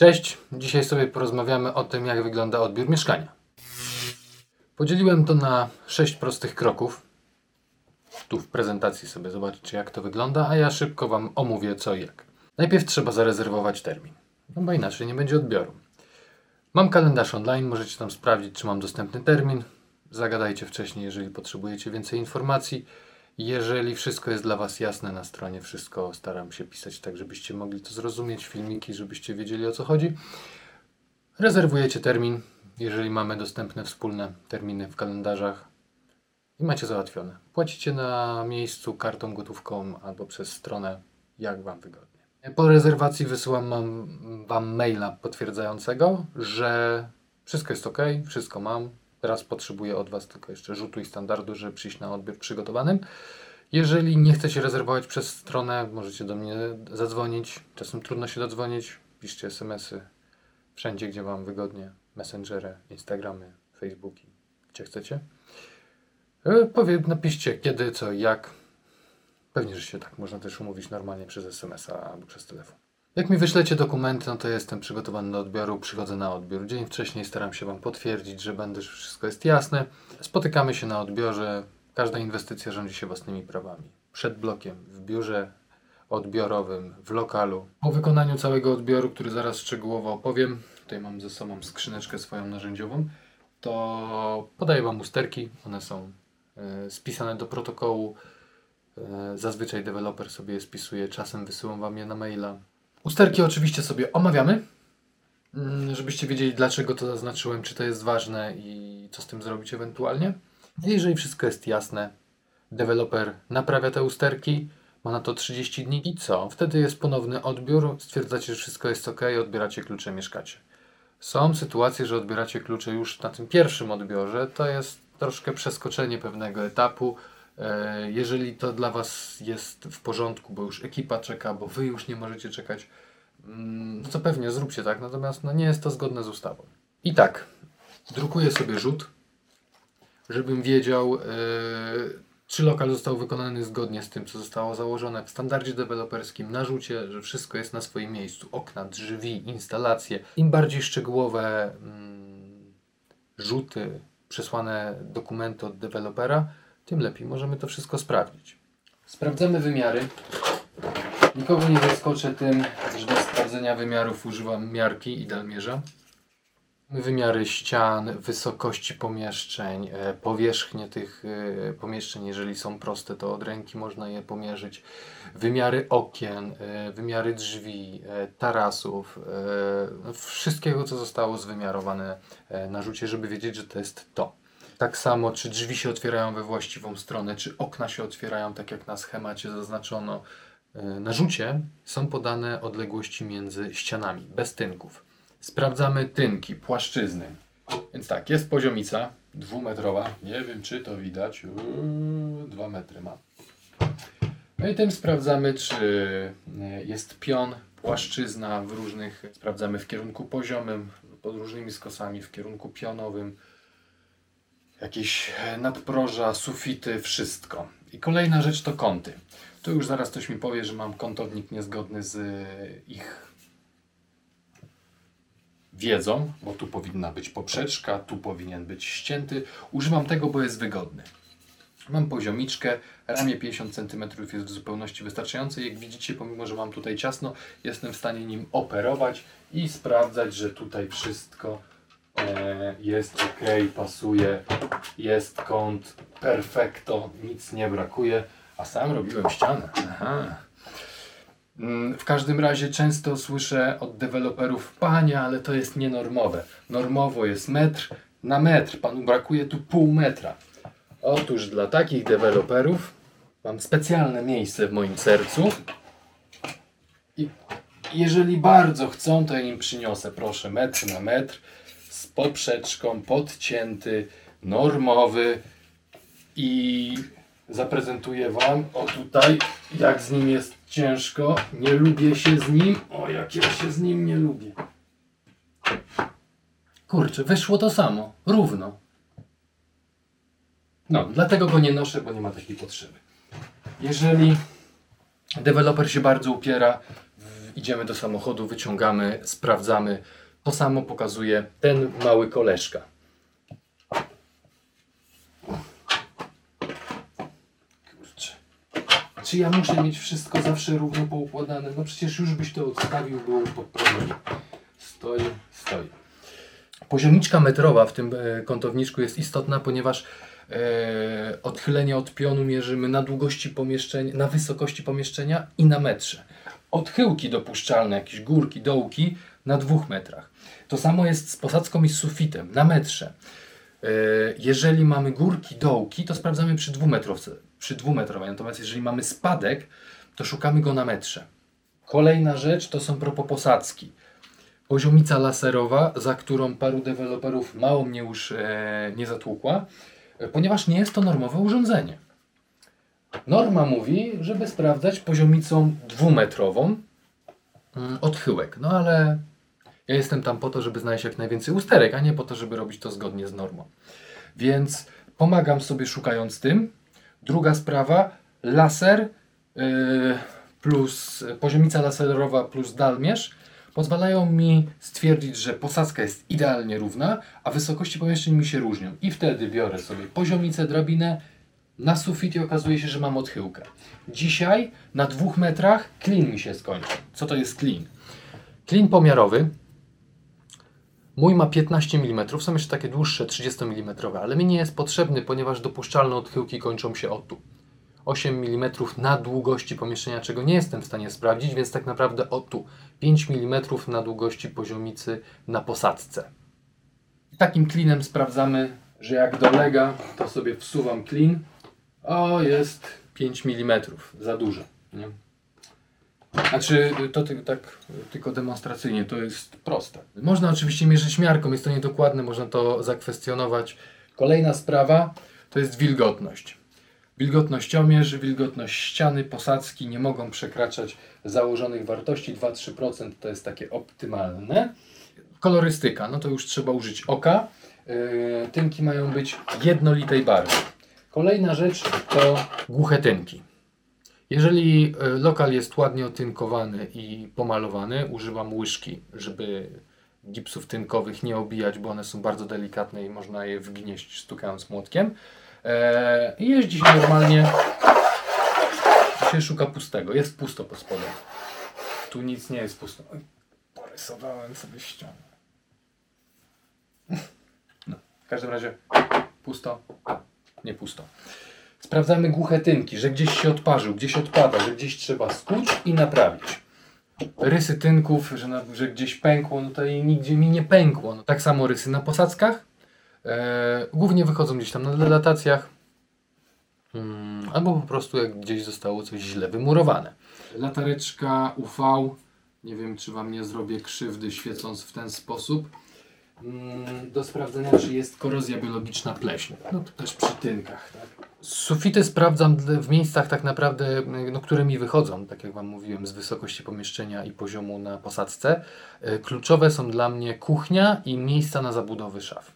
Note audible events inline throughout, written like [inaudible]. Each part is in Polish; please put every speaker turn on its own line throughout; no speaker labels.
Cześć, dzisiaj sobie porozmawiamy o tym, jak wygląda odbiór mieszkania. Podzieliłem to na 6 prostych kroków. Tu w prezentacji sobie zobaczycie, jak to wygląda, a ja szybko Wam omówię co i jak. Najpierw trzeba zarezerwować termin, no bo inaczej nie będzie odbioru. Mam kalendarz online, możecie tam sprawdzić, czy mam dostępny termin. Zagadajcie wcześniej, jeżeli potrzebujecie więcej informacji. Jeżeli wszystko jest dla Was jasne na stronie, wszystko staram się pisać tak, żebyście mogli to zrozumieć, filmiki, żebyście wiedzieli o co chodzi. Rezerwujecie termin, jeżeli mamy dostępne wspólne terminy w kalendarzach i macie załatwione. Płacicie na miejscu kartą gotówką albo przez stronę, jak Wam wygodnie. Po rezerwacji wysyłam Wam maila potwierdzającego, że wszystko jest ok, wszystko mam. Teraz potrzebuję od Was tylko jeszcze rzutu i standardu, żeby przyjść na odbiór przygotowanym. Jeżeli nie chcecie rezerwować przez stronę, możecie do mnie zadzwonić. Czasem trudno się dodzwonić. Piszcie SMS-y wszędzie, gdzie Wam wygodnie. Messengery, Instagramy, Facebooki, gdzie chcecie. E, Powie, napiszcie kiedy, co, jak. Pewnie, że się tak można też umówić normalnie przez SMS-a albo przez telefon. Jak mi wyślecie dokumenty, no to jestem przygotowany do odbioru, przychodzę na odbiór. Dzień wcześniej staram się Wam potwierdzić, że będę, że wszystko jest jasne. Spotykamy się na odbiorze. Każda inwestycja rządzi się własnymi prawami. Przed blokiem, w biurze odbiorowym, w lokalu. Po wykonaniu całego odbioru, który zaraz szczegółowo opowiem, tutaj mam ze sobą skrzyneczkę swoją narzędziową, to podaję Wam usterki. One są e, spisane do protokołu. E, Zazwyczaj deweloper sobie je spisuje, czasem wysyłam Wam je na maila. Usterki oczywiście sobie omawiamy, mm, żebyście wiedzieli dlaczego to zaznaczyłem, czy to jest ważne i co z tym zrobić ewentualnie. Jeżeli wszystko jest jasne, deweloper naprawia te usterki, ma na to 30 dni i co? Wtedy jest ponowny odbiór, stwierdzacie, że wszystko jest ok, odbieracie klucze, mieszkacie. Są sytuacje, że odbieracie klucze już na tym pierwszym odbiorze, to jest troszkę przeskoczenie pewnego etapu. E, Jeżeli to dla Was jest w porządku, bo już ekipa czeka, bo Wy już nie możecie czekać, mm, no to pewnie zróbcie tak, natomiast no nie jest to zgodne z ustawą. I tak, drukuję sobie rzut, żebym wiedział, e, czy lokal został wykonany zgodnie z tym, co zostało założone w standardzie deweloperskim, na rzucie, że wszystko jest na swoim miejscu. Okna, drzwi, instalacje. Im bardziej szczegółowe mm, rzuty, przesłane dokumenty od dewelopera, tym lepiej możemy to wszystko sprawdzić. Sprawdzamy wymiary. Nikogo nie zaskoczę tym, że do sprawdzenia wymiarów używam miarki i dalmierza. Wymiary ścian, wysokości pomieszczeń, e, powierzchnie tych e, pomieszczeń, jeżeli są proste, to od ręki można je pomierzyć. Wymiary okien, e, wymiary drzwi, e, tarasów, wszystkiego, co zostało zwymiarowane na rzucie, żeby wiedzieć, że to jest to. Tak samo, czy drzwi się otwierają we właściwą stronę, czy okna się otwierają tak, jak na schemacie zaznaczono. E, Na rzucie są podane odległości między ścianami, bez tynków. Sprawdzamy tynki, płaszczyzny. Więc tak, jest poziomica dwumetrowa. Nie wiem, czy to widać. Uuu, dwa metry ma. No i tym sprawdzamy, czy e, jest pion, płaszczyzna w różnych. Sprawdzamy w kierunku poziomym, pod różnymi skosami, w kierunku pionowym. Jakieś e, nadproża, sufity, wszystko. I kolejna rzecz to kąty. Tu już zaraz ktoś mi powie, że mam kątownik niezgodny z e, ich wiedzą, bo tu powinna być poprzeczka, tu powinien być ścięty. Używam tego, bo jest wygodny. Mam poziomiczkę, ramię 50 cm jest w zupełności wystarczające. Jak widzicie, pomimo, że mam tutaj ciasno, jestem w stanie nim operować i sprawdzać, że tutaj wszystko jest ok, pasuje, jest kąt perfekto, nic nie brakuje, a sam robiłem ścianę. Aha. Mm, W każdym razie często słyszę od deweloperów, panie, ale to jest nienormowe. Normowo jest metr na metr, panu brakuje tu pół metra. Otóż dla takich deweloperów mam specjalne miejsce w moim sercu. I jeżeli bardzo chcą, to ja im przyniosę, proszę, metr na metr z poprzeczką, podcięty, normowy i zaprezentuję Wam, o tutaj, jak z nim jest ciężko, nie lubię się z nim, o jak ja się z nim nie lubię. Kurczę, wyszło to samo, równo. No, dlatego go nie noszę, bo nie ma takiej potrzeby. Jeżeli deweloper się bardzo upiera idziemy do samochodu, wyciągamy, sprawdzamy. To samo pokazuje ten mały koleżka. Kurczę. Czy ja muszę mieć wszystko zawsze równo poukładane? No przecież już byś to odstawił, było po problemie. Stoi, stoi. Poziomiczka metrowa w tym e, kątowniczku jest istotna, ponieważ e, odchylenie od pionu mierzymy na długości pomieszczenia, na wysokości pomieszczenia i na metrze. Odchyłki dopuszczalne, jakieś górki, dołki na dwóch metrach. To samo jest z posadzką i z sufitem, na metrze. E, Jeżeli mamy górki, dołki, to sprawdzamy przy dwumetrowce, przy dwumetrowej. Natomiast jeżeli mamy spadek, to szukamy go na metrze. Kolejna rzecz to są propoposadzki. Poziomica laserowa, za którą paru deweloperów mało mnie już e, nie zatłukła, e, ponieważ nie jest to normowe urządzenie. Norma mówi, żeby sprawdzać poziomicą dwumetrową odchyłek. No ale ja jestem tam po to, żeby znaleźć jak najwięcej usterek, a nie po to, żeby robić to zgodnie z normą. Więc pomagam sobie szukając tym. Druga sprawa, laser yy, plus poziomica laserowa plus dalmierz pozwalają mi stwierdzić, że posadzka jest idealnie równa, a wysokości pomieszczeń mi się różnią. I wtedy biorę sobie poziomicę, drabinę na sufit i okazuje się, że mam odchyłkę. Dzisiaj na dwóch metrach klin mi się skończy. Co to jest klin? Klin pomiarowy Mój ma 15 mm, są jeszcze takie dłuższe 30 mm, ale mi nie jest potrzebny, ponieważ dopuszczalne odchyłki kończą się o tu. 8 mm na długości pomieszczenia, czego nie jestem w stanie sprawdzić, więc tak naprawdę o tu. 5 mm na długości poziomicy na posadzce. Takim klinem sprawdzamy, że jak dolega, to sobie wsuwam klin. O, jest 5 mm, za dużo. Nie? Znaczy, to ty, tak tylko demonstracyjnie, to jest proste. Można oczywiście mierzyć miarką, jest to niedokładne, można to zakwestionować. Kolejna sprawa to jest wilgotność. Wilgotnościomierz, wilgotność ściany, posadzki nie mogą przekraczać założonych wartości. 2-3% to jest takie optymalne. Kolorystyka, no to już trzeba użyć oka. Yy, tynki mają być jednolitej barwy. Kolejna rzecz to głuche tynki. Jeżeli e, lokal jest ładnie otynkowany i pomalowany, używam łyżki, żeby gipsów tynkowych nie obijać, bo one są bardzo delikatne i można je wgnieść stukając młotkiem. E, I jeździ się normalnie, się szuka pustego. Jest pusto pod spodem. Tu nic nie jest pusto. Oj, porysowałem sobie ścianę. [laughs] No, w każdym razie pusto, nie pusto. Sprawdzamy głuche tynki, że gdzieś się odparzył, gdzieś odpada, że gdzieś trzeba skuć i naprawić. Rysy tynków, że, na, że gdzieś pękło, no to i nigdzie mi nie pękło. No, tak samo rysy na posadzkach. E, głównie wychodzą gdzieś tam na delatacjach. Hmm, albo po prostu jak gdzieś zostało coś źle wymurowane. Latareczka UV. Nie wiem, czy Wam nie zrobię krzywdy świecąc w ten sposób. Mm, do sprawdzenia, czy jest korozja biologiczna pleśni. No to też przy tynkach, tak? Sufity sprawdzam w miejscach tak naprawdę, no, które mi wychodzą, tak jak Wam mówiłem, z wysokości pomieszczenia i poziomu na posadzce. E, Kluczowe są dla mnie kuchnia i miejsca na zabudowy szaf.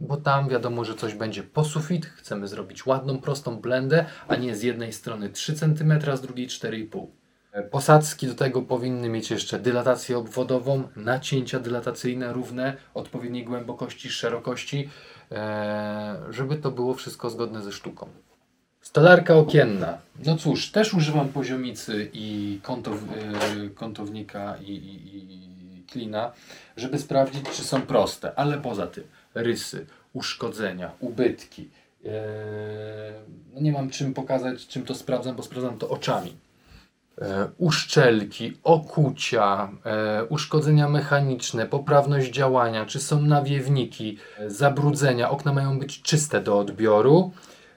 Bo tam wiadomo, że coś będzie po sufit, chcemy zrobić ładną, prostą blendę, a nie z jednej strony 3 cm, z drugiej 4,5 E, Posadzki do tego powinny mieć jeszcze dylatację obwodową, nacięcia dylatacyjne równe, odpowiedniej głębokości, szerokości, e, żeby to było wszystko zgodne ze sztuką. Stolarka okienna. No cóż, też używam poziomicy i kątow, e, kątownika i, i, i klina, żeby sprawdzić, czy są proste, ale poza tym rysy, uszkodzenia, ubytki. E, no nie mam czym pokazać, czym to sprawdzam, bo sprawdzam to oczami uszczelki, okucia, e, uszkodzenia mechaniczne, poprawność działania, czy są nawiewniki, e, zabrudzenia, okna mają być czyste do odbioru,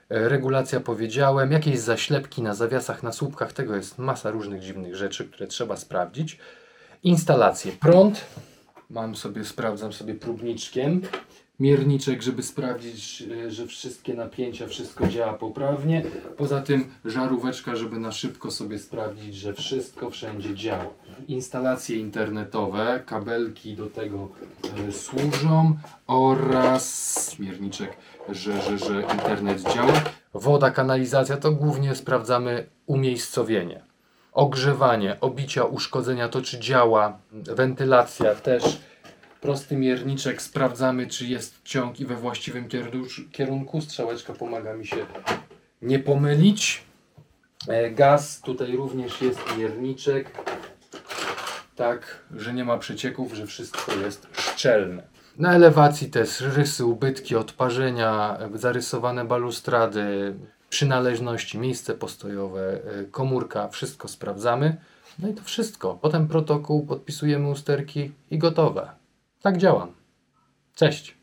e, regulacja powiedziałem, jakieś zaślepki na zawiasach, na słupkach, tego jest masa różnych dziwnych rzeczy, które trzeba sprawdzić. Instalacje, prąd, mam sobie, sprawdzam sobie próbniczkiem, mierniczek, żeby sprawdzić, e, że wszystkie napięcia, wszystko działa poprawnie. Poza tym żaróweczka, żeby na szybko sobie sprawdzić, że wszystko wszędzie działa. Instalacje internetowe, kabelki do tego e, służą oraz mierniczek, że, że, że internet działa. Woda, kanalizacja to głównie sprawdzamy umiejscowienie. ogrzewanie, obicia, uszkodzenia, to czy działa, wentylacja też. Prosty mierniczek, sprawdzamy czy jest ciąg i we właściwym kierunku. Strzałeczka pomaga mi się nie pomylić. E, Gaz, tutaj również jest mierniczek. Tak, że nie ma przecieków, że wszystko jest szczelne. Na elewacji też rysy, ubytki, odparzenia, e, zarysowane balustrady, przynależności, miejsce postojowe, e, komórka, wszystko sprawdzamy. No i to wszystko. Potem protokół, podpisujemy usterki i gotowe. Tak działam. Cześć.